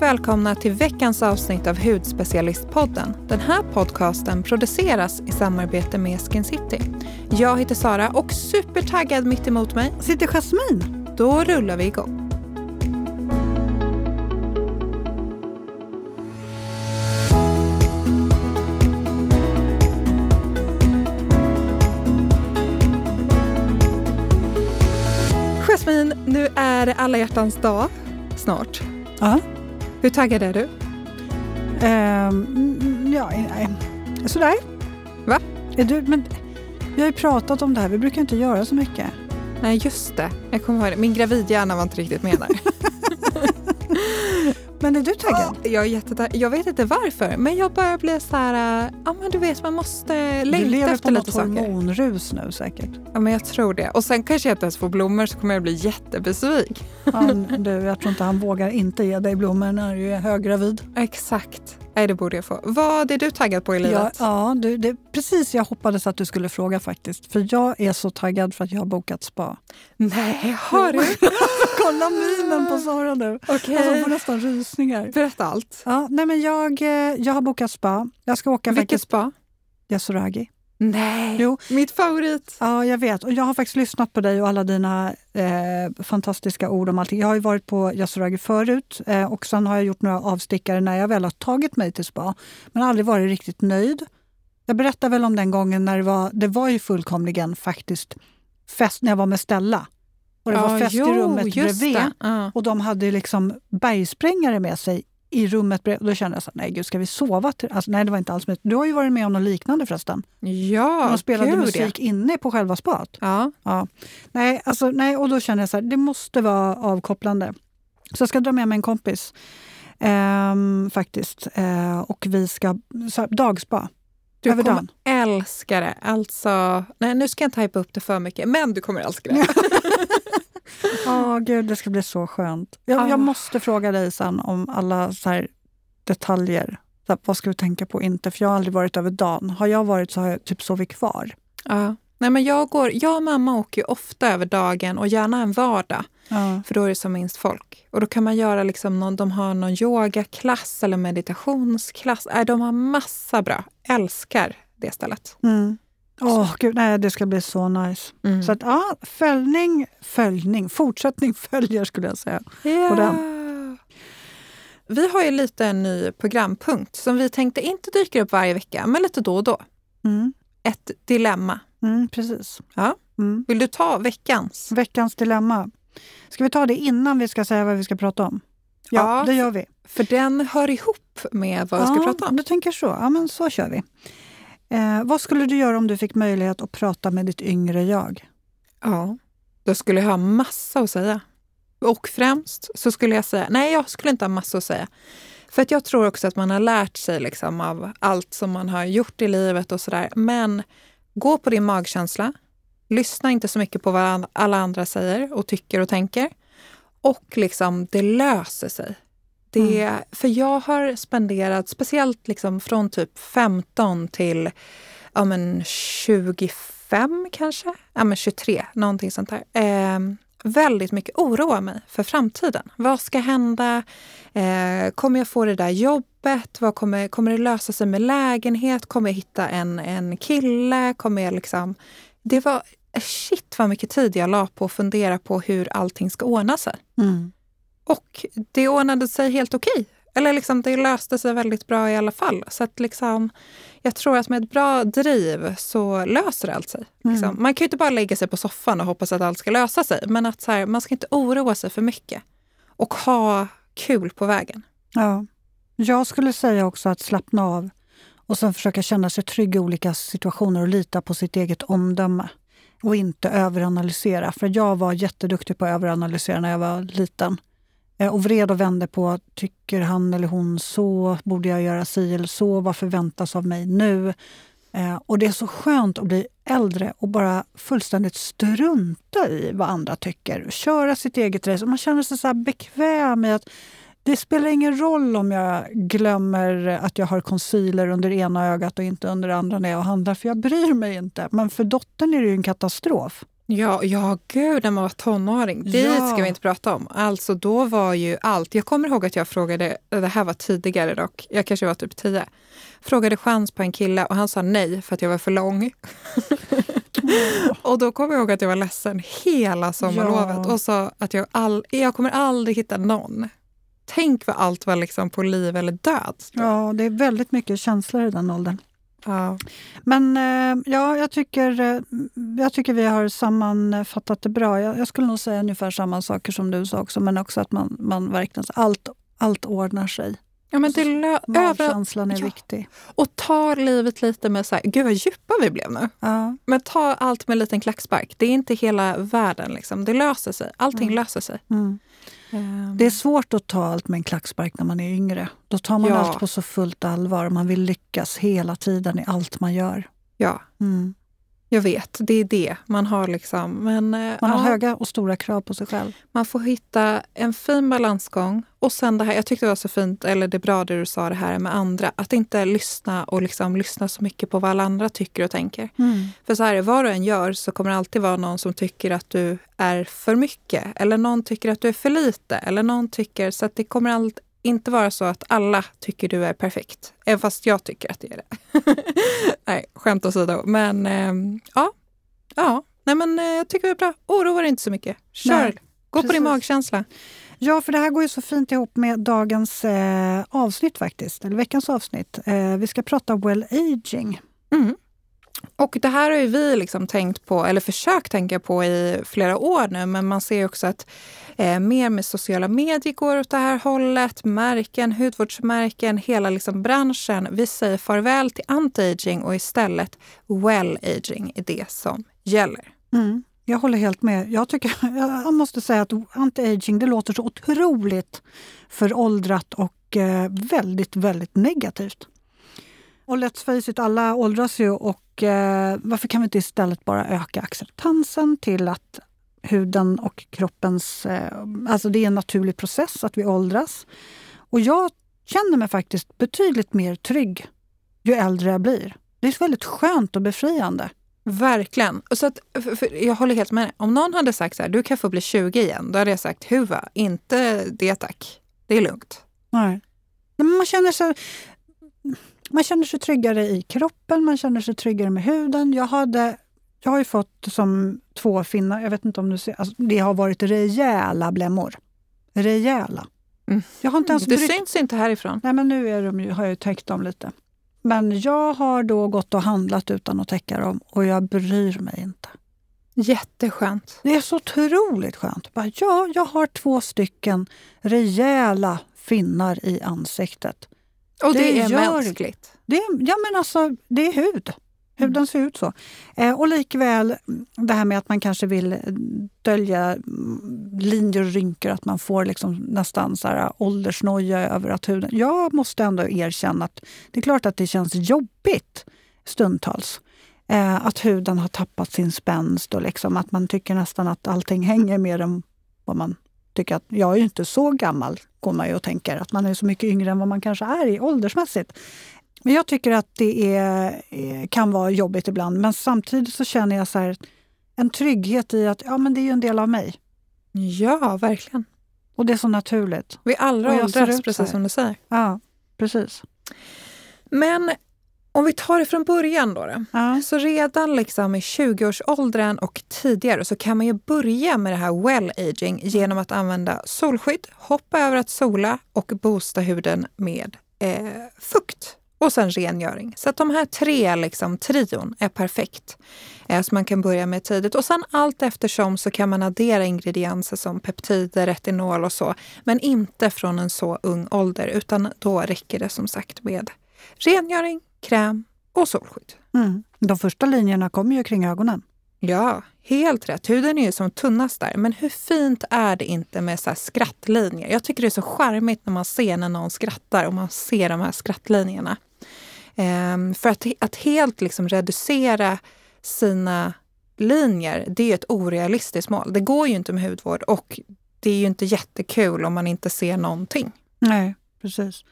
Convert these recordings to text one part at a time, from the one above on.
Varmt välkomna till veckans avsnitt av Hudspecialistpodden. Den här podcasten produceras i samarbete med Skin City. Jag heter Sara och supertaggad mitt emot mig sitter Jasmine. Då rullar vi igång. Jasmine, nu är det alla hjärtans dag snart. Ja. Hur taggad är du? Um, ja, nej. Sådär. Va? Är du, men, vi har ju pratat om det här, vi brukar inte göra så mycket. Nej, just det. Jag kommer ihåg det. Min gravidhjärna var inte riktigt med där. Men är du taggad? Jag är jättetaggad. Jag vet inte varför, men jag börjar bli så här... Äh, ja, men du vet, man måste längta efter lite saker. Du lever på något hormonrus nu säkert. Ja, men jag tror det. Och sen kanske jag inte ens får blommor så kommer jag bli jättebesviken. Han, du, jag tror inte han vågar inte ge dig blommor när du är höggravid. Exakt. Nej, det borde jag få. Vad är du taggad på i livet? Ja, ja du, det precis jag hoppades att du skulle fråga faktiskt. För jag är så taggad för att jag har bokat spa. Nej, har du? Kolla minen på Sara nu. Okay. Alltså, jag får nästan rysningar. Berätta allt. Ja, nej men jag, eh, jag har bokat spa. Jag ska åka Vilket faktiskt... spa? Yasuragi. Nej, jo. mitt favorit. Ja, jag vet. Och jag har faktiskt lyssnat på dig och alla dina eh, fantastiska ord om allting. Jag har ju varit på Yasuragi förut eh, och sen har jag gjort några avstickare när jag väl har tagit mig till spa, men aldrig varit riktigt nöjd. Jag berättade väl om den gången när det var, det var ju fullkomligen faktiskt fest när jag var med Stella. Och det ja, var fest jo, i rummet bredvid. Uh. Och de hade liksom bergsprängare med sig i rummet bredvid. Då kände jag så nej gud, ska vi sova? Till? Alltså, nej, det var inte alls med. Du har ju varit med om något liknande förresten. Ja, De spelade gud, musik ja. inne på själva spat. Ja. Ja. Nej, alltså, nej, och då kände jag så här, det måste vara avkopplande. Så jag ska dra med mig en kompis. Ehm, faktiskt. Ehm, och vi ska, så här, dagspa. Du över kommer dagen. älska det. Alltså, nej, nu ska jag inte hypa upp det för mycket, men du kommer älska det. Ja, gud, det ska bli så skönt. Jag, Ah. jag måste fråga dig sen om alla så detaljer. Så här, vad ska du tänka på inte? För jag har aldrig varit över dagen. Har jag varit så har jag typ sovit kvar. ja. Nej, men jag, går, jag och mamma åker ju ofta över dagen och gärna en vardag, Ja. för då är det som minst folk. Och då kan man göra liksom någon, de har någon yogaklass eller meditationsklass. Nej, de har massa bra. Älskar det stället. Mm. Åh, gud, nej, det ska bli så nice. Mm. Så att, ja, följning, följning, fortsättning följer skulle jag säga. Ja. på den. Vi har ju lite en ny programpunkt som vi tänkte inte dyker upp varje vecka, men lite då och då. Mm. Ett dilemma. Mm, precis. Ja. Mm. Vill du ta veckans? Veckans dilemma. Ska vi ta det innan vi ska säga vad vi ska prata om? Ja, Ja. det gör vi. För den hör ihop med vad vi ska ja, prata om. Du tänker så. Ja, men så kör vi. Eh, vad skulle du göra om du fick möjlighet att prata med ditt yngre jag? Ja, då skulle jag ha massa att säga. Och främst så skulle jag säga, nej jag skulle inte ha massa att säga. För att jag tror också att man har lärt sig liksom av allt som man har gjort i livet och sådär. Men gå på din magkänsla. Lyssna inte så mycket på vad alla andra säger och tycker och tänker. Och liksom, det löser sig. Det, För jag har spenderat, speciellt liksom från typ 15 till ja, men 25 kanske, ja, men 23, någonting sånt där. Eh, väldigt mycket oroa mig för framtiden. Vad ska hända? Eh, kommer jag få det där jobbet? Vad kommer, kommer det lösa sig med lägenhet? Kommer jag hitta en, en kille? Kommer jag liksom... Det var shit vad mycket tid jag la på att fundera på hur allting ska ordna sig. Mm. Och det ordnade sig helt okej. Eller liksom, det löste sig väldigt bra i alla fall. Så att liksom, jag tror att med ett bra driv så löser det allt sig. Liksom. Mm. Man kan ju inte bara lägga sig på soffan och hoppas att allt ska lösa sig. Men att så här, man ska inte oroa sig för mycket. Och ha kul på vägen. Ja. Jag skulle säga också att slappna av och sen försöka känna sig trygg i olika situationer och lita på sitt eget omdöme. Och inte överanalysera. För jag var jätteduktig på att överanalysera när jag var liten. Eh, och vred och vände på, tycker han eller hon så? Borde jag göra si eller så? Vad förväntas av mig nu? Eh, och det är så skönt att bli äldre och bara fullständigt strunta i vad andra tycker. Köra sitt eget race. Och man känner sig så här bekväm i att det spelar ingen roll om jag glömmer att jag har concealer under ena ögat och inte under det andra när jag handlar, för jag bryr mig inte. Men för dottern är det ju en katastrof. Ja, ja, gud när man var tonåring. Det Ja. ska vi inte prata om. Alltså då var ju allt. Jag kommer ihåg att jag frågade, det här var tidigare dock, jag kanske var typ tio. Frågade chans på en kille och han sa nej för att jag var för lång. och då kommer jag ihåg att jag var ledsen hela sommarlovet Ja. och sa att jag, all, jag kommer aldrig hitta någon. Tänk vad allt var liksom på liv eller död. Ja, det är väldigt mycket känslor i den åldern. Ja. Men eh, ja, jag tycker, eh, jag tycker vi har sammanfattat det bra. Jag, jag skulle nog säga ungefär samma saker som du sa också, men också att man, man verkligen... Allt, allt ordnar sig. Ja, men över, Magkänslan är ja. viktig. och ta livet lite med så här, gud vad djupa vi blev nu. Ja, Men ta allt med en liten klackspark. Det är inte hela världen. Liksom. Det löser sig. Allting Mm. löser sig. mm. Ehm, Det är svårt att ta allt med en klackspark när man är yngre. Då tar man Ja. allt på så fullt allvar. Man vill lyckas hela tiden i allt man gör. Ja, Mm. Jag vet. Det är det man har. liksom. Men, eh, Man har ja, höga och stora krav på sig själv. man får hitta en fin balansgång. Och sen det här, jag tyckte det var så fint, eller det är bra det du sa det här med andra. Att inte lyssna och liksom lyssna så mycket på vad alla andra tycker och tänker. För så här, är, vad du än gör så kommer det alltid vara någon som tycker att du är för mycket. Eller någon tycker att du är för lite. Eller någon tycker, så att det kommer allt, inte vara så att alla tycker du är perfekt. Även fast jag tycker att det är det. Nej, skämt åsido. Men ehm, ja, ja. Nej, men eh, jag tycker det är bra. Oroa dig inte så mycket. Kör! Nej, Gå på din precis. magkänsla. Ja, för det här går ju så fint ihop med dagens eh, avsnitt faktiskt, eller veckans avsnitt. Eh, vi ska prata well aging. Mm. Och det här har ju vi liksom tänkt på, eller försökt tänka på i flera år nu, men man ser också att eh, mer med sociala medier går åt det här hållet. Märken, hudvårdsmärken, hela liksom branschen. Vi säger farväl till anti-aging och istället well-aging är det som gäller. Mm. Jag håller helt med. Jag, tycker, jag måste säga att anti-aging det låter så otroligt föråldrat och eh, väldigt, väldigt negativt. Och let's face it, alla åldras ju och eh, varför kan vi inte istället bara öka acceptansen till att huden och kroppens... Eh, alltså det är en naturlig process att vi åldras. Och jag känner mig faktiskt betydligt mer trygg ju äldre jag blir. Det är väldigt skönt och befriande. Verkligen. Och så att, för, för jag håller helt med. dig. Om någon hade sagt så här, du kan få bli 20 igen, då hade jag sagt huva, inte det tack. Det är lugnt. Nej. Men man, känner sig, man känner sig tryggare i kroppen, man känner sig tryggare med huden. Jag, hade, jag har ju fått som två finnar, jag vet inte om du ser, alltså, det har varit rejäla blämmor. Rejäla. Mm. Jag har inte ens Det brytt syns inte härifrån. Nej, men nu är de ju, har jag ju täckt dem lite. Men jag har då gått och handlat utan att täcka dem och jag bryr mig inte. Jätteskönt. Det är så otroligt skönt. Bara, ja, jag har två stycken rejäla finnar i ansiktet. Och det, Det är gör- mänskligt. Det ja, men alltså, det är hud. Huden ser ut så. Eh, och likväl det här med att man kanske vill dölja mm, linjer och rynkor, att man får liksom nästan så här åldersnoja över att huden... Jag måste ändå erkänna att det är klart att det känns jobbigt stundtals. Eh, att huden har tappat sin spänst och liksom att man tycker nästan att allting hänger mer än vad man tycker. att Jag är ju inte så gammal, går man ju och tänker. Att man är så mycket yngre än vad man kanske är i åldersmässigt. Men jag tycker att det är, eh, kan vara jobbigt ibland. Men samtidigt så känner jag så här, en trygghet i att ja, men det är ju en del av mig. Ja, verkligen. Och det är så naturligt. Vi alla åldras, precis som du säger. Ja, precis. Men om vi tar det från början då. då. Ja. Så redan liksom i 20-årsåldern och tidigare så kan man ju börja med det här well-aging genom att använda solskydd, hoppa över att sola och boosta huden med eh, fukt och sen rengöring. Så att de här tre liksom, trion är perfekt. Eh, så man kan börja med tidigt. Och sen allt eftersom så kan man addera ingredienser som peptider, retinol och så. Men inte från en så ung ålder utan då räcker det som sagt med rengöring, kräm och solskydd. Mm. De första linjerna kommer ju kring ögonen. Ja, helt rätt. Huden är ju som tunnast där. Men hur fint är det inte med så här skrattlinjer? Jag tycker det är så charmigt när man ser när någon skrattar och man ser de här skrattlinjerna. Ehm, för att, att helt liksom reducera sina linjer, det är ett orealistiskt mål. Det går ju inte med hudvård och det är ju inte jättekul om man inte ser någonting. Nej, precis.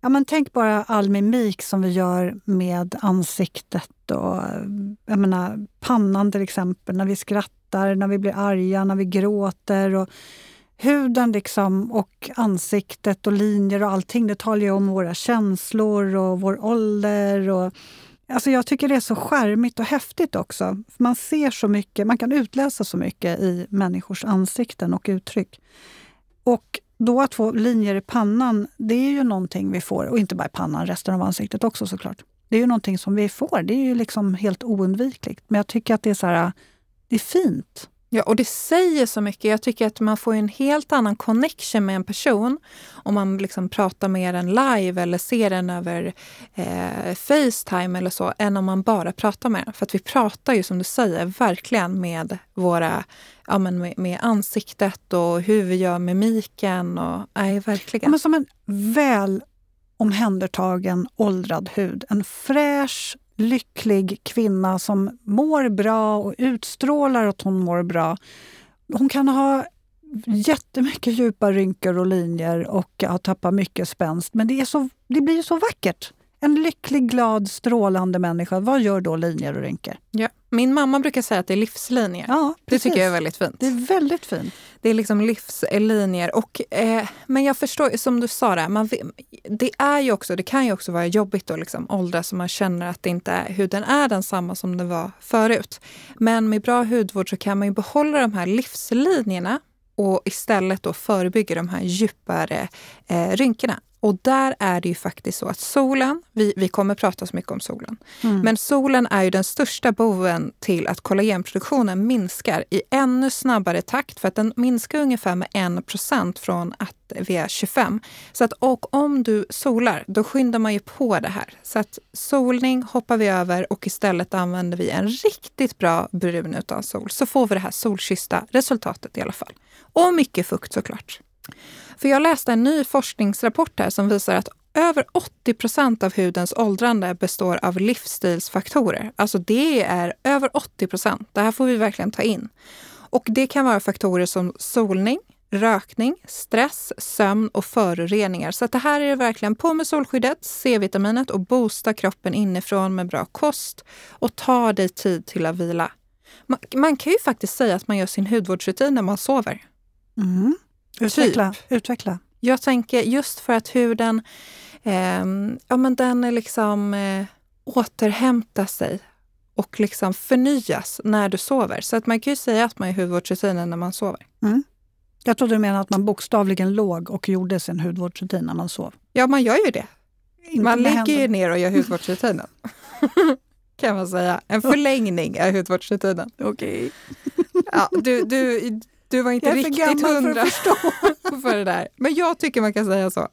Ja, men tänk bara all mimik som vi gör med ansiktet och jag menar, pannan till exempel, när vi skrattar, när vi blir arga, när vi gråter. Och huden liksom och ansiktet och linjer och allting, det talar ju om våra känslor och vår ålder. Och, alltså jag tycker det är så skärmigt och häftigt också. Man ser så mycket, man kan utläsa så mycket i människors ansikten och uttryck. Och då att få linjer i pannan, det är ju någonting vi får. Och inte bara i pannan, resten av ansiktet också såklart. Det är ju någonting som vi får. Det är ju liksom helt oundvikligt. Men jag tycker att det är så här, det är fint. Ja, och det säger så mycket. Jag tycker att man får en helt annan connection med en person om man liksom pratar med den live eller ser den över eh, Facetime eller så, än om man bara pratar med den. För att vi pratar ju som du säger verkligen med våra ja, men med, med ansiktet och hur vi gör mimiken. Och, nej, verkligen. Ja, men som en väl omhändertagen åldrad hud. En fräsch, lycklig kvinna som mår bra och utstrålar att hon mår bra. Hon kan ha jättemycket djupa rynkor och linjer och ha tappat mycket spänst. Men det, är så, det blir så vackert. En lycklig, glad, strålande människa. Vad gör då linjer och rynkor? Ja. Min mamma brukar säga att det är livslinjer. Ja, det tycker jag är väldigt fint. Det är väldigt fint. Det är liksom livslinjer. Och, eh, men jag förstår, som du sa, där, man, det, är ju också, det kan ju också vara jobbigt att liksom åldras så man känner att det inte är, huden är densamma som den var förut. Men med bra hudvård så kan man ju behålla de här livslinjerna och istället då förebygga de här djupare eh, rynkorna. Och där är det ju faktiskt så att solen, vi, vi kommer prata så mycket om solen, mm. men solen är ju den största boven till att kollagenproduktionen minskar i ännu snabbare takt för att den minskar ungefär med 1 från att vi är 25. Så att, och om du solar, då skyndar man ju på det här. Så att solning hoppar vi över och istället använder vi en riktigt bra brun utan sol. Så får vi det här solkyssta resultatet i alla fall. Och mycket fukt såklart. För jag läste en ny forskningsrapport här som visar att över 80 procent av hudens åldrande består av livsstilsfaktorer. Alltså det är över 80 procent. Det här får vi verkligen ta in. Och det kan vara faktorer som solning, rökning, stress, sömn och föroreningar. Så det här är det verkligen på med solskyddet, C-vitaminet och boosta kroppen inifrån med bra kost och ta dig tid till att vila. Man, man kan ju faktiskt säga att man gör sin hudvårdsrutin när man sover. Mm. Utveckla. Typ. Utveckla. Jag tänker just för att huden eh, ja, men den är liksom eh, återhämtar sig och liksom förnyas när du sover. Så att man kan ju säga att man är hudvårdsrutinen när man sover. Mm. Jag trodde du menade att man bokstavligen låg och gjorde sin hudvårdsrutin när man sov. Ja, man gör ju det. Inte man ligger ju ner och gör hudvårdsrutinen. kan man säga. En förlängning av hudvårdsrutinen. Okej. Okay. Ja, du, du, du var inte jag är riktigt hundra för, för det där. Men jag tycker man kan säga så.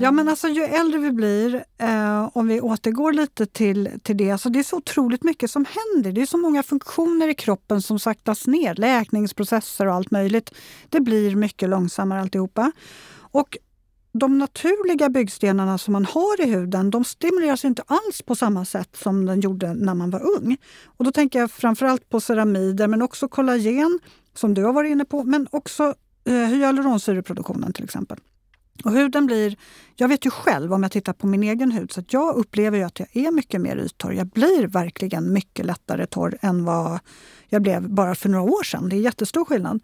Ja, men alltså ju äldre vi blir, eh, om vi återgår lite till, till det, alltså det är så otroligt mycket som händer. Det är så många funktioner i kroppen som saktas ner, läkningsprocesser och allt möjligt. Det blir mycket långsammare alltihopa. Och de naturliga byggstenarna som man har i huden, de stimuleras inte alls på samma sätt som den gjorde när man var ung. Och då tänker jag framförallt på ceramider, men också kollagen, som du har varit inne på, men också eh, hyaluronsyreproduktionen till exempel. Och huden blir, jag vet ju själv om jag tittar på min egen hud, så att jag upplever ju att jag är mycket mer yttorr. Jag blir verkligen mycket lättare torr än vad jag blev bara för några år sedan. Det är jättestor skillnad.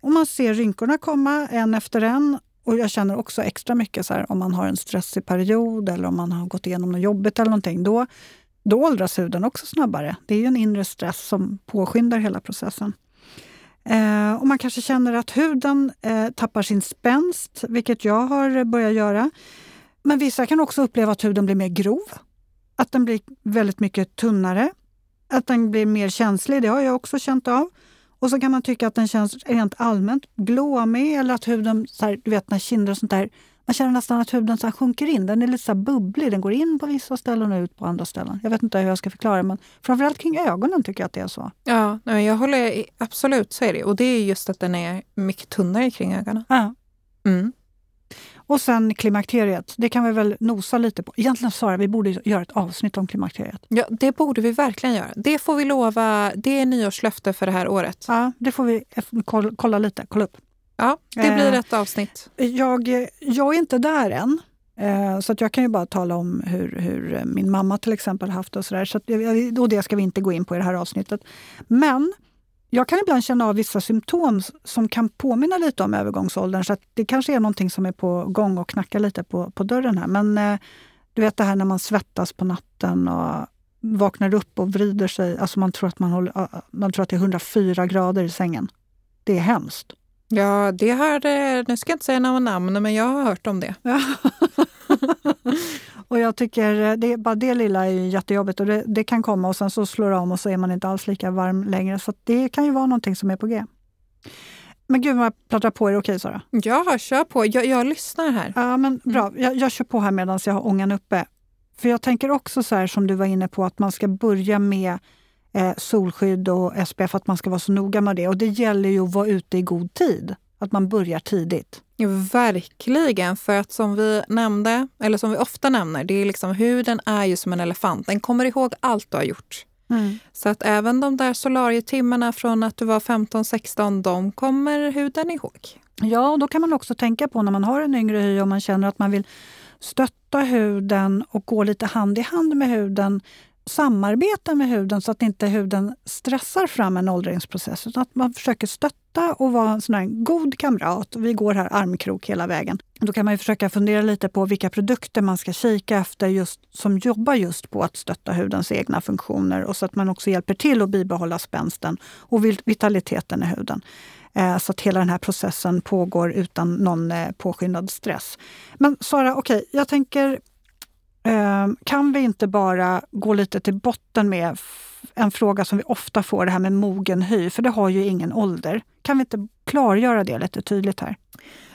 Och man ser rynkorna komma en efter en. Och jag känner också extra mycket så här, om man har en stressig period eller om man har gått igenom något jobbigt eller någonting. Då, då åldras huden också snabbare. Det är ju en inre stress som påskyndar hela processen. Eh, och man kanske känner att huden eh, tappar sin spänst, vilket jag har börjat göra. Men vissa kan också uppleva att huden blir mer grov. Att den blir väldigt mycket tunnare. Att den blir mer känslig, det har jag också känt av. Och så kan man tycka att den känns rent allmänt glåmig eller att huden, så här, du vet när kinder och sånt där man känner nästan att huden så sjunker in. Den är lite så bubblig. Den går in på vissa ställen och ut på andra ställen. Jag vet inte hur jag ska förklara men framförallt kring ögonen tycker jag att det är så. Ja, jag håller absolut så är det. Och det är just att den är mycket tunnare kring ögonen. Ja. Mm. Och sen klimakteriet, det kan vi väl nosa lite på. Egentligen Sara, vi borde göra ett avsnitt om klimakteriet. Ja, det borde vi verkligen göra. Det får vi lova. Det är nyårslöfte för det här året. Ja, det får vi kolla lite, kolla upp. Ja, det blir eh, ett avsnitt. Jag, jag är inte där än. Eh, så att jag kan ju bara tala om hur, hur min mamma till exempel haft det och sådär. Så att, och det ska vi inte gå in på i det här avsnittet. Men jag kan ibland känna av vissa symptom som kan påminna lite om övergångsåldern. Så att det kanske är någonting som är på gång och knackar lite på, på dörren här. Men eh, du vet det här när man svettas på natten och vaknar upp och vrider sig. Alltså man tror att, man håller, man tror att det är 104 grader i sängen. Det är hemskt. Ja, det har, nu ska jag inte säga några namn, men jag har hört om det. Ja. och jag tycker det, bara det lilla är jättejobbigt och det, det, kan komma och sen så slår det om och så är man inte alls lika varm längre. Så det kan ju vara någonting som är på G. Men gud vad jag pratar på. Är det okej okay, Sara? Ja, kör på. Jag, jag lyssnar här. Ja, men bra. Mm. Jag, jag kör på här medan jag har ångan uppe. För jag tänker också så här som du var inne på att man ska börja med eh, solskydd och SPF, att man ska vara så noga med det. Och det gäller ju att vara ute i god tid. Att man börjar tidigt. Ja, verkligen, för att som vi nämnde, eller som vi ofta nämner, det är liksom huden är ju som en elefant. Den kommer ihåg allt du har gjort. Mm. Så att även de där solarietimmarna från att du var 15-16, de kommer huden ihåg. Ja, och då kan man också tänka på när man har en yngre hy och man känner att man vill stötta huden och gå lite hand i hand med huden samarbeta med huden så att inte huden stressar fram en åldringsprocess. Utan att man försöker stötta och vara en sån här god kamrat. Vi går här armkrok hela vägen. Då kan man ju försöka fundera lite på vilka produkter man ska kika efter just, som jobbar just på att stötta hudens egna funktioner och så att man också hjälper till att bibehålla spänsten och vitaliteten i huden. Eh, så att hela den här processen pågår utan någon eh, påskyndad stress. Men Sara, okej, okay, jag tänker Ehm, kan vi inte bara gå lite till botten med en fråga som vi ofta får, det här med mogen hy, för det har ju ingen ålder. Kan vi inte klargöra det lite tydligt här?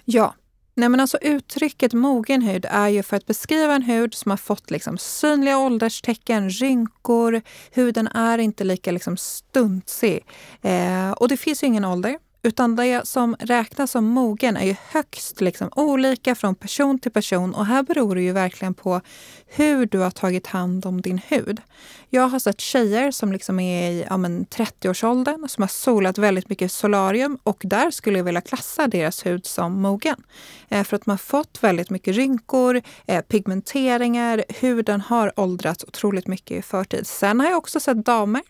Ja. Nej, men alltså uttrycket mogen hud är ju för att beskriva en hud som har fått liksom synliga ålderstecken, rynkor. Huden är inte lika liksom stuntsig. Eh, och det finns ju ingen ålder. Utan det som räknas som mogen är ju högst liksom olika från person till person och här beror det ju verkligen på hur du har tagit hand om din hud. Jag har sett tjejer som liksom är i ja, 30-årsåldern som har solat väldigt mycket solarium och där skulle jag vilja klassa deras hud som mogen. Eh, för att man har fått väldigt mycket rynkor, eh, pigmenteringar, huden har åldrats otroligt mycket i förtid. Sen har jag också sett damer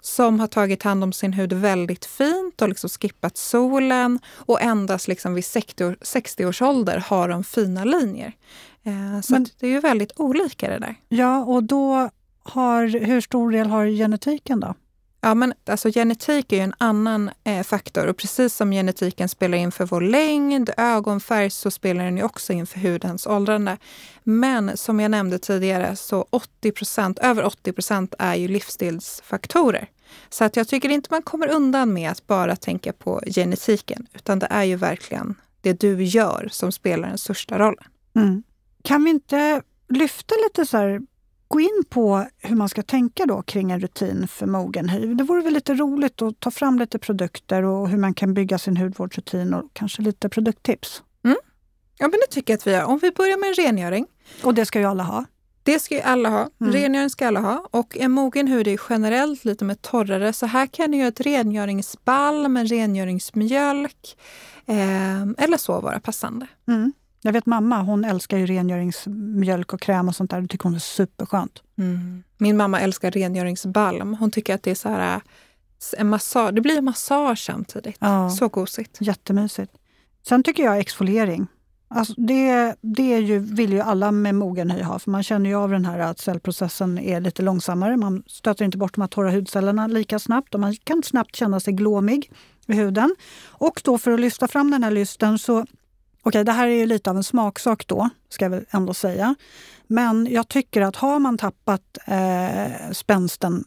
som har tagit hand om sin hud väldigt fint och liksom skippat solen och endast liksom vid 60, års ålder har de fina linjer. Eh, så Men, det är ju väldigt olika det där. Ja, och då har, hur stor del har genetiken då? Ja, men alltså genetik är ju en annan eh, faktor och precis som genetiken spelar in för vår längd, ögonfärg så spelar den ju också in för hudens åldrande. Men som jag nämnde tidigare så 80 över 80 procent är ju livsstilsfaktorer. Så att jag tycker inte man kommer undan med att bara tänka på genetiken, utan det är ju verkligen det du gör som spelar den största rollen. Mm. Kan vi inte lyfta lite så här gå in på hur man ska tänka då kring en rutin för mogen hy. Det vore väl lite roligt att ta fram lite produkter och hur man kan bygga sin hudvårdsrutin och kanske lite produkttips. Mm. Ja, men det tycker jag att vi gör. Om vi börjar med en rengöring. Och det ska ju alla ha. Det ska ju alla ha. Mm. Rengöring ska alla ha. Och en mogen hud är generellt lite mer torrare. Så här kan ju ett rengöringsbalm, en rengöringsmjölk eh, eller så vara passande. Mm. Jag vet mamma, hon älskar ju rengöringsmjölk och kräm och sånt där. Det tycker hon är superskönt. Mm. Min mamma älskar rengöringsbalm. Hon tycker att det är så här, en massage, det blir en massage samtidigt. Ja. Så gosigt. Jättemysigt. Sen tycker jag exfoliering. Alltså det det är ju, vill ju alla med mogen hy ha, för man känner ju av den här att cellprocessen är lite långsammare. Man stöter inte bort de här torra hudcellerna lika snabbt och man kan snabbt känna sig glåmig i huden. Och då för att lyfta fram den här lysten så Okej, det här är lite av en smaksak då, ska jag väl ändå säga. Men jag tycker att har man tappat eh, spänsten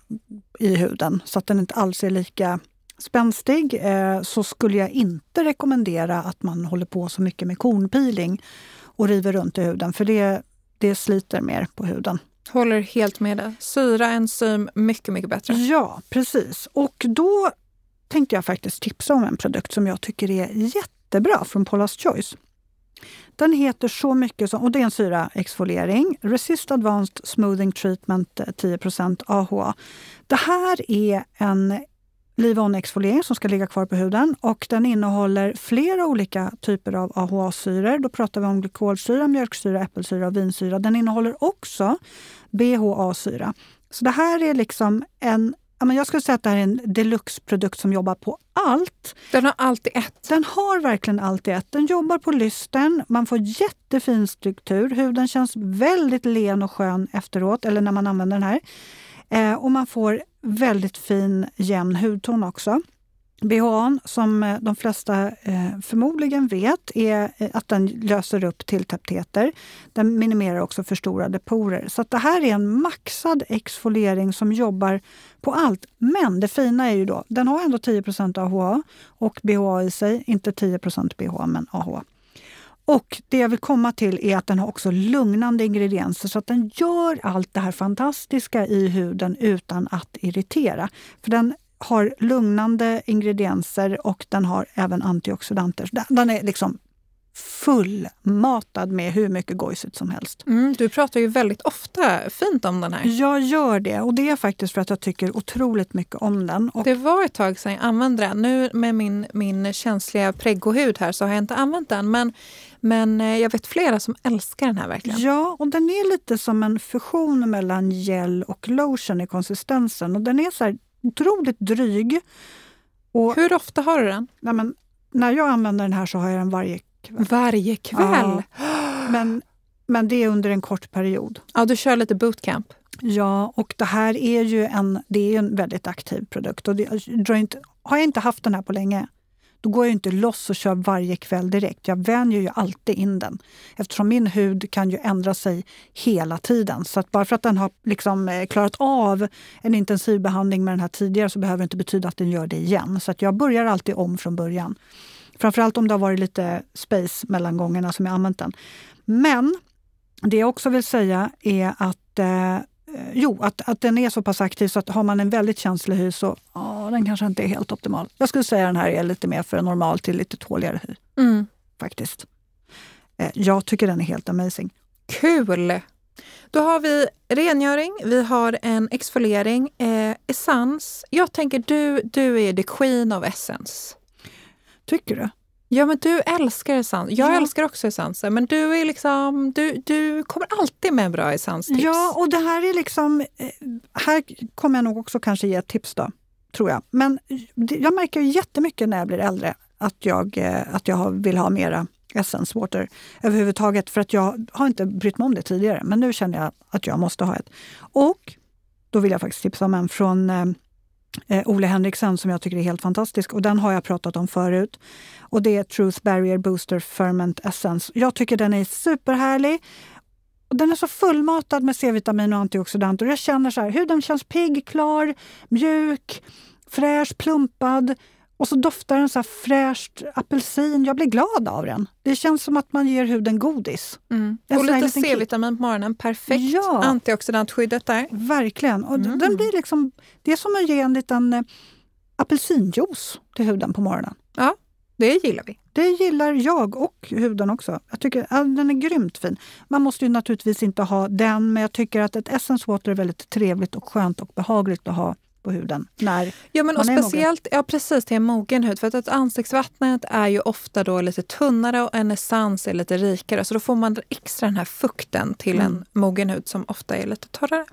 i huden så att den inte alls är lika spänstig eh, så skulle jag inte rekommendera att man håller på så mycket med kornpeeling och river runt i huden för det, det sliter mer på huden. Håller helt med dig. Syra, enzym, mycket, mycket bättre. Ja, precis. Och då tänkte jag faktiskt tipsa om en produkt som jag tycker är jättebra från Paula's Choice. Den heter så mycket som, och det är en syraexfoliering, Resist Advanced Smoothing Treatment eh, 10% AHA. Det här är en Livon-exfoliering som ska ligga kvar på huden och den innehåller flera olika typer av AHA-syror. Då pratar vi om glykolsyra, mjölksyra, äppelsyra och vinsyra. Den innehåller också BHA-syra. Så det här är liksom en jag skulle säga att det här är en deluxe-produkt som jobbar på allt. Den har allt i ett. Den har verkligen allt i ett. Den jobbar på lysten, man får jättefin struktur. Huden känns väldigt len och skön efteråt, eller när man använder den här. Eh, och man får väldigt fin jämn hudton också. BHA, som eh, de flesta eh, förmodligen vet, är eh, att den löser upp tilltäpptheter. Den minimerar också förstorade porer. Så det här är en maxad exfoliering som jobbar på allt. Men det fina är ju då, den har ändå 10% AHA och BHA i sig. Inte 10% BHA, men AHA. Och det jag vill komma till är att den har också lugnande ingredienser så att den gör allt det här fantastiska i huden utan att irritera. För den har lugnande ingredienser och den har även antioxidanter. Den är liksom fullmatad med hur mycket gojsigt som helst. Mm, du pratar ju väldigt ofta fint om den här. Jag gör det och det är faktiskt för att jag tycker otroligt mycket om den. Och det var ett tag sedan jag använde den. Nu med min, min känsliga preggohud här så har jag inte använt den. Men, men eh, jag vet flera som älskar den här verkligen. Ja, och den är lite som en fusion mellan gel och lotion i konsistensen. Och den är så här otroligt dryg. Och, Hur ofta har du den? Nej, men, när jag använder den här så har jag den varje kväll. Varje kväll? Ja. Men, men det är under en kort period. Ja, du kör lite bootcamp? Ja, och det här är ju en, det är en väldigt aktiv produkt. Och det, har jag inte haft den här på länge då går jag inte loss och kör varje kväll direkt. Jag vänjer ju alltid in den. Eftersom min hud kan ju ändra sig hela tiden. Så att bara för att den har liksom eh, klarat av en intensivbehandling med den här tidigare så behöver det inte betyda att den gör det igen. Så att jag börjar alltid om från början. Framförallt om det har varit lite space mellan gångerna som jag använt den. Men det jag också vill säga är att Eh, jo, att, att den är så pass aktiv så att har man en väldigt känslig hy så ja, den kanske inte är helt optimal. Jag skulle säga den här är lite mer för en normal till lite tåligare hy. Mm. Faktiskt. Eh, jag tycker den är helt amazing. Kul! Då har vi rengöring, vi har en exfoliering, eh, essens. Jag tänker du, du är the queen of essence. Tycker du? Ja, men du älskar essens. Jag ja. älskar också essenser, men du, är liksom, du, du kommer alltid med bra essenstips. Ja, och det här är liksom... Eh, här kommer jag nog också kanske ge ett tips då, tror jag. Men jag märker jättemycket när jag blir äldre att jag, eh, att jag vill ha mera essence water överhuvudtaget. För att jag har inte brytt mig om det tidigare, men nu känner jag att jag måste ha ett. Och då vill jag faktiskt tipsa om en från eh, Ole Henriksen som jag tycker är helt fantastisk. Och den har jag pratat om förut. Och det är Truth Barrier Booster Ferment Essence. Jag tycker den är superhärlig. Och den är så fullmatad med C-vitamin och antioxidanter. Jag känner så här, huden känns pigg, klar, mjuk, fräsch, plumpad. Och så doftar den så här fräscht apelsin. Jag blir glad av den. Det känns som att man ger huden godis. Mm. Och lite C-vitamin på morgonen. Perfekt ja. antioxidantskyddet där. Verkligen. Och mm. den blir liksom, det är som att ge en liten eh, apelsinjuice till huden på morgonen. Ja, det gillar vi. Det gillar jag och huden också. Jag tycker ja, Den är grymt fin. Man måste ju naturligtvis inte ha den, men jag tycker att ett Essence Water är väldigt trevligt och skönt och behagligt att ha på huden när ja, men man och är speciellt, mogen. Ja, precis, till en mogen hud. För att ansiktsvattnet är ju ofta då lite tunnare och en essens är lite rikare. Så då får man extra den här fukten till mm. en mogen hud som ofta är lite torrare.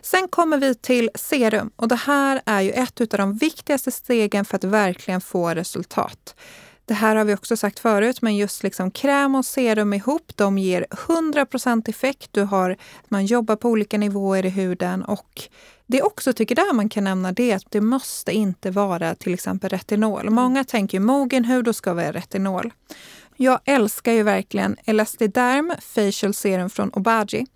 Sen kommer vi till serum och det här är ju ett av de viktigaste stegen för att verkligen få resultat. Det här har vi också sagt förut, men just liksom kräm och serum ihop, de ger 100% effekt. Du har, man jobbar på olika nivåer i huden och det också tycker där man kan nämna det att det måste inte vara till exempel retinol. Många tänker mogen hud, då ska vara retinol. Jag älskar ju verkligen Elastiderm Facial Serum från Obagi.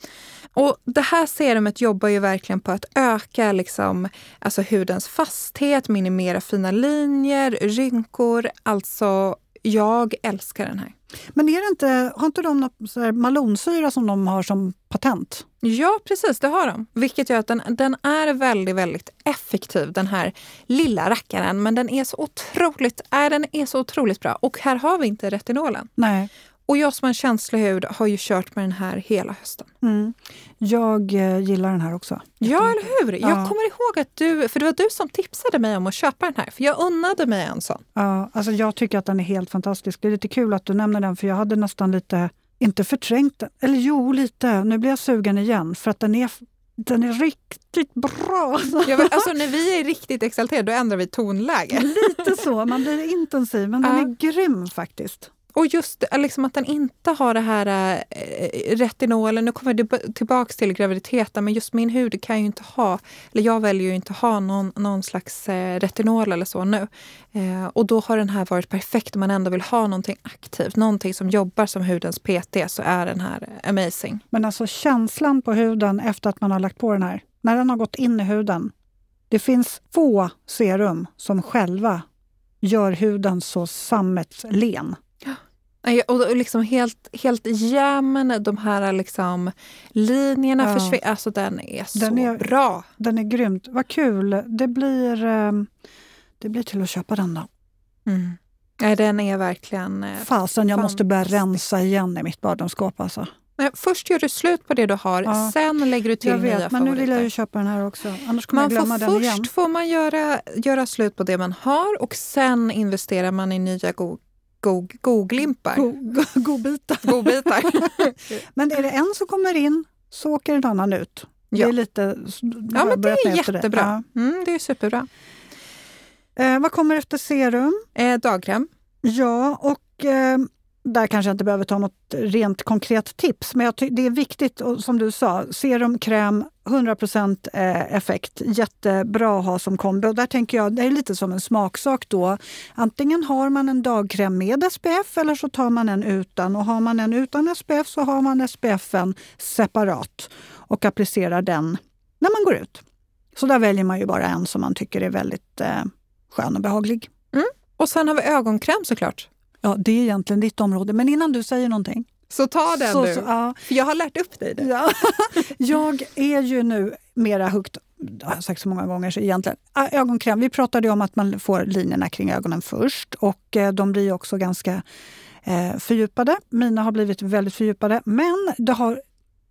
Och det här serumet jobbar ju verkligen på att öka liksom, alltså hudens fasthet, minimera fina linjer, rynkor. Alltså, jag älskar den här. Men är det inte, har inte de något malonsyra som de har som patent? Ja, precis. Det har de. Vilket gör att den, den är väldigt, väldigt effektiv, den här lilla rackaren. Men den är så otroligt, äh, den är så otroligt bra. Och här har vi inte retinolen. Nej. Och jag som har en känslig hud har ju kört med den här hela hösten. Mm. Jag eh, gillar den här också. Ja, eller hur? Jag Ja. kommer ihåg att du, för det var du som tipsade mig om att köpa den här. För jag unnade mig en sån. Ja, alltså jag tycker att den är helt fantastisk. Det är lite kul att du nämner den för jag hade nästan lite, inte förträngt den, eller jo lite, nu blir jag sugen igen för att den är, den är riktigt bra. Jag vet, alltså när vi är riktigt exalterade då ändrar vi tonläge. lite så, man blir intensiv men den Ja. är grym faktiskt. Och just liksom att den inte har det här eh, äh, retinolen, nu kommer jag tillbaka till graviditeten, men just min hud kan ju inte ha, eller jag väljer ju inte ha någon, någon slags äh, retinol eller så nu. Eh, och då har den här varit perfekt om man ändå vill ha någonting aktivt, någonting som jobbar som hudens PT så är den här eh, amazing. Men alltså känslan på huden efter att man har lagt på den här, när den har gått in i huden. Det finns få serum som själva gör huden så sammetslen. Och liksom helt, helt jämn, de här liksom linjerna Ja. försvinner. Alltså den är så Den är- bra. Den är grymt. Vad kul! Det blir, eh, det blir till att köpa den då. Mm. Nej, den är verkligen... eh, Fasen, jag måste börja rensa igen i mitt badrumsskåp. Alltså. Men Först gör du slut på det du har, Ja. sen lägger du till Jag nya vet, men nu vill favoriter. jag ju köpa den här också. Annars kommer man jag får glömma den först igen. får man göra, göra slut på det man har och sen investerar man i nya go, go, go-glimpar. Go, go, godbitar. Godbitar. Men är det en som kommer in så åker en annan ut. Det Ja. är lite... ja, men det är jättebra. Mm, det är superbra. Ja. Eh, vad kommer efter serum? Eh, dagkräm. Ja, och eh, där kanske jag inte behöver ta något rent konkret tips, men jag det är viktigt, och som du sa, serum, kräm, 100 eh, effekt. Jättebra att ha som kombo. Och där tänker jag, det är lite som en smaksak då. Antingen har man en dagkräm med SPF eller så tar man en utan. Och har man en utan SPF så har man SPFen separat och applicerar den när man går ut. Så där väljer man ju bara en som man tycker är väldigt eh, skön och behaglig. Mm. Och sen har vi ögonkräm såklart. Ja, det är egentligen ditt område. Men innan du säger någonting. Så ta den så, du. så, ja, För jag har lärt upp dig det. ja. Jag är ju nu mera högt, det har jag sagt så många gånger, så egentligen. Ögonkräm, vi pratade om att man får linjerna kring ögonen först och eh, de blir också ganska eh, fördjupade. Mina har blivit väldigt fördjupade, men det har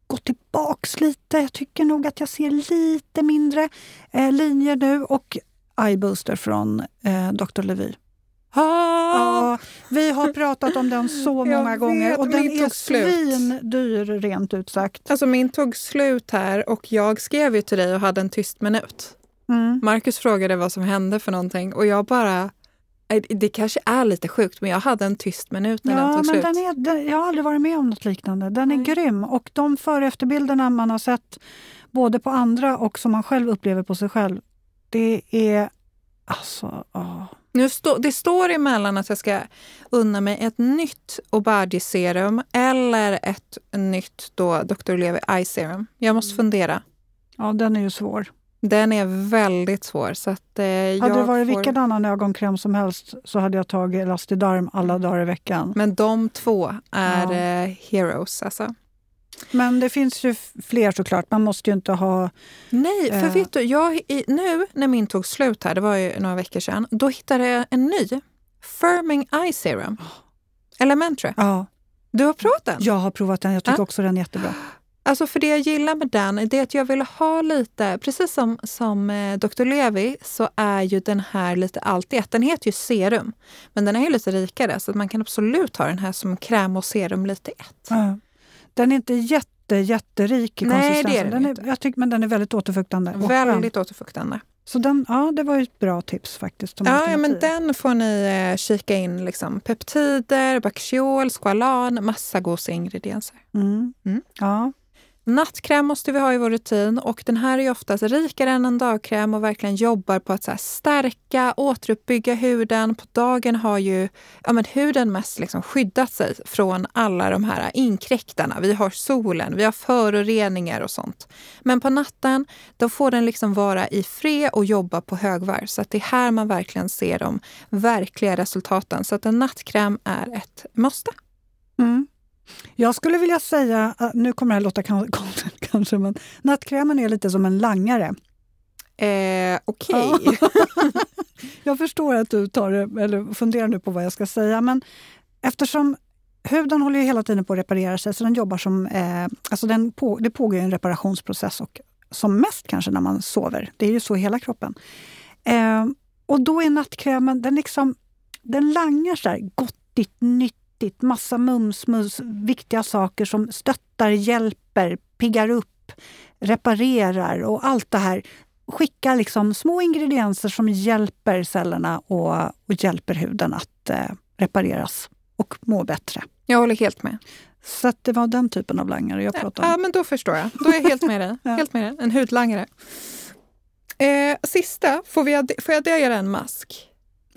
gått tillbaks lite. Jag tycker nog att jag ser lite mindre eh, linjer nu och Eye Booster från eh, Dr. Levy. Ah, Ja, vi har pratat om den så många gånger vet, och den är svindyr rent ut sagt. Alltså min tog slut här och jag skrev ju till dig och hade en tyst minut. Mm. Marcus frågade vad som hände för någonting och jag bara... eh, Det kanske är lite sjukt men jag hade en tyst minut när den Ja, tog men slut. den är, den, jag har aldrig varit med om något liknande. Den är Nej. grym och de före och efterbilderna man har sett både på andra och som man själv upplever på sig själv. Det är alltså... åh. Nu stå, det står emellan att jag ska unna mig ett nytt Obagi-serum eller ett nytt då Dr. Levi Eye Serum. Jag måste fundera. Ja, den är ju svår. Den är väldigt svår. Så att, eh, Hade jag det varit får... vilken annan ögonkräm som helst så hade jag tagit Elastidarm alla dagar i veckan. Men de två är Ja. eh, heroes alltså. Men det finns ju fler såklart. Man måste ju inte ha... Nej, för Eh. vet du, jag, i, nu när min tog slut här, det var ju några veckor sedan, då hittade jag en ny. Firming Eye Serum. Elementary. Ja, Du har provat den? jag har provat den. Jag tycker Ja. också den är jättebra. Alltså för det jag gillar med den är att jag vill ha lite, precis som, som eh, Dr. Levi så är ju den här lite allt i ett. Den heter ju serum, men den är ju lite rikare så att man kan absolut ha den här som kräm och serum lite i ett. Ja. Den är inte jätte, jätterik i Nej, det är konsistensen. den den inte. är, jag tycker, men den är väldigt återfuktande. Väldigt återfuktande. Så den, ja, det var ju ett bra tips faktiskt. Ja, ja, men den får ni eh, kika in. Liksom. Peptider, Bacchiol, Squalan, massa goda ingredienser. Mm. Mm. Ja. Nattkräm måste vi ha i vår rutin och den här är oftast rikare än en dagkräm och verkligen jobbar på att så här stärka, återuppbygga huden. På dagen har ju ja, men huden mest liksom skyddat sig från alla de här inkräktarna. Vi har solen, vi har föroreningar och sånt. Men på natten då får den liksom vara i fred och jobba på högvarv. Så att det är här man verkligen ser de verkliga resultaten. Så att en nattkräm är ett måste. Mm. Jag skulle vilja säga, att- nu kommer det här låta konstigt kanske, men nattkrämen är lite som en langare. Eh, Okej. Jag förstår att du tar det, eller funderar nu på vad jag ska säga, men eftersom huden håller ju hela tiden på att reparera sig, så den jobbar som... Eh, alltså den på, det pågår en reparationsprocess, och som mest kanske när man sover. Det är ju så i hela kroppen. Eh, och då är nattkrämen, den, liksom, den langar så här gottigt, nyttigt, massa mums, mums, viktiga saker som stöttar, hjälper, piggar upp, reparerar och allt det här skickar liksom små ingredienser som hjälper cellerna och, och hjälper huden att eh, repareras och må bättre. Jag håller helt med. Så det var den typen av langare jag pratade om. Ja, men då förstår jag. Då är jag helt med dig. ja. helt med dig. En hudlangare. Eh, sista, får, vi, får jag göra en mask?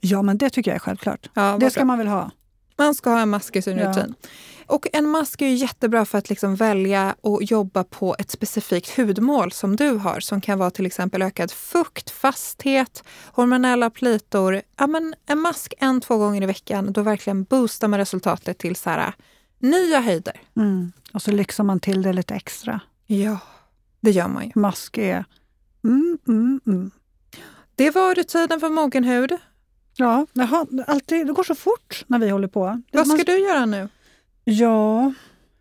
Ja, men det tycker jag är självklart. Ja, det ska bra. man väl ha? Man ska ha en mask i sin ja. rutin. Och en mask är jättebra för att liksom välja och jobba på ett specifikt hudmål som du har, som kan vara till exempel ökad fukt, fasthet, hormonella plitor. Ja, men en mask en, två gånger i veckan, då verkligen boostar man resultatet till så här, nya höjder. Mm. Och så lyxar man till det lite extra. Ja, det gör man ju. Mask är... Mm, mm, mm. Det var rutinen för mogen hud. Ja, har, alltid, det går så fort när vi håller på. Vad ska du göra nu? Ja,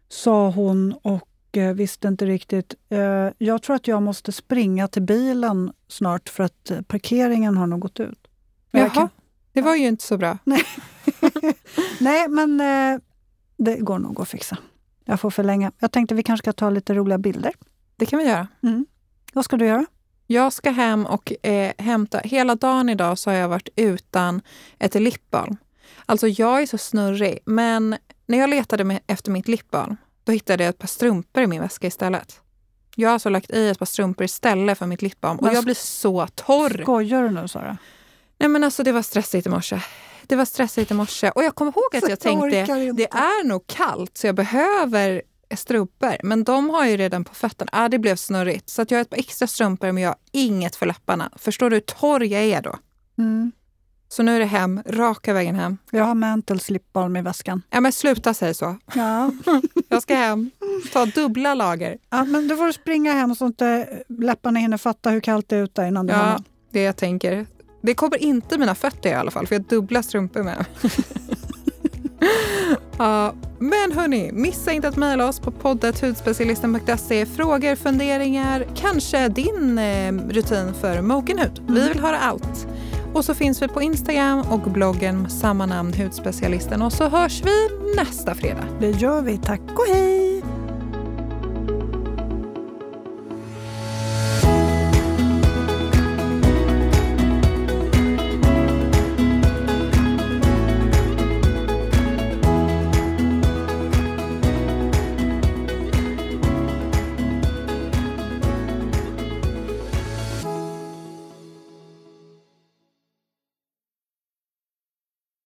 sa hon och eh, visste inte riktigt. Eh, jag tror att jag måste springa till bilen snart för att eh, parkeringen har nog gått ut. Jaha, kan... det var ju inte så bra. Nej, Nej men eh, det går nog att fixa. Jag får förlänga. Jag tänkte vi kanske ska ta lite roliga bilder. Det kan vi göra. Mm. Vad ska du göra? Jag ska hem och eh, hämta... Hela dagen idag så har jag varit utan ett lipbalm. Alltså jag är så snurrig, men när jag letade med, efter mitt lipbalm, då hittade jag ett par strumpor i min väska istället. Jag har alltså lagt i ett par strumpor istället för mitt lipbalm och jag blir så torr. Skojar du nu Sara? Nej men alltså det var stressigt i morse. Det var stressigt i morse. Och jag kommer ihåg att jag tänkte, det är nog kallt så jag behöver strumpor. Men de har ju redan på fötterna. Ah, det blev snurrigt. Så att jag har ett par extra strumpor men jag har inget för läpparna. Förstår du hur torr jag är då? Mm. Så nu är det hem, raka vägen hem. Jag har Mantle slipbalm i väskan. Ja men sluta säga så. Ja. jag ska hem, ta dubbla lager. Ja, men då får du springa hem så inte läpparna hinner fatta hur kallt det är ute innan du Ja, hemma. det jag tänker. Det kommer inte mina fötter i alla fall, för jag har dubbla strumpor med. ja, men hörni, missa inte att mejla oss på poddet hudspecialisten.se. Frågor, funderingar, kanske din eh, rutin för mogen hud. Mm. Vi vill höra allt. Och så finns vi på Instagram och bloggen med samma namn, Hudspecialisten. Och så hörs vi nästa fredag. Det gör vi. Tack och hej!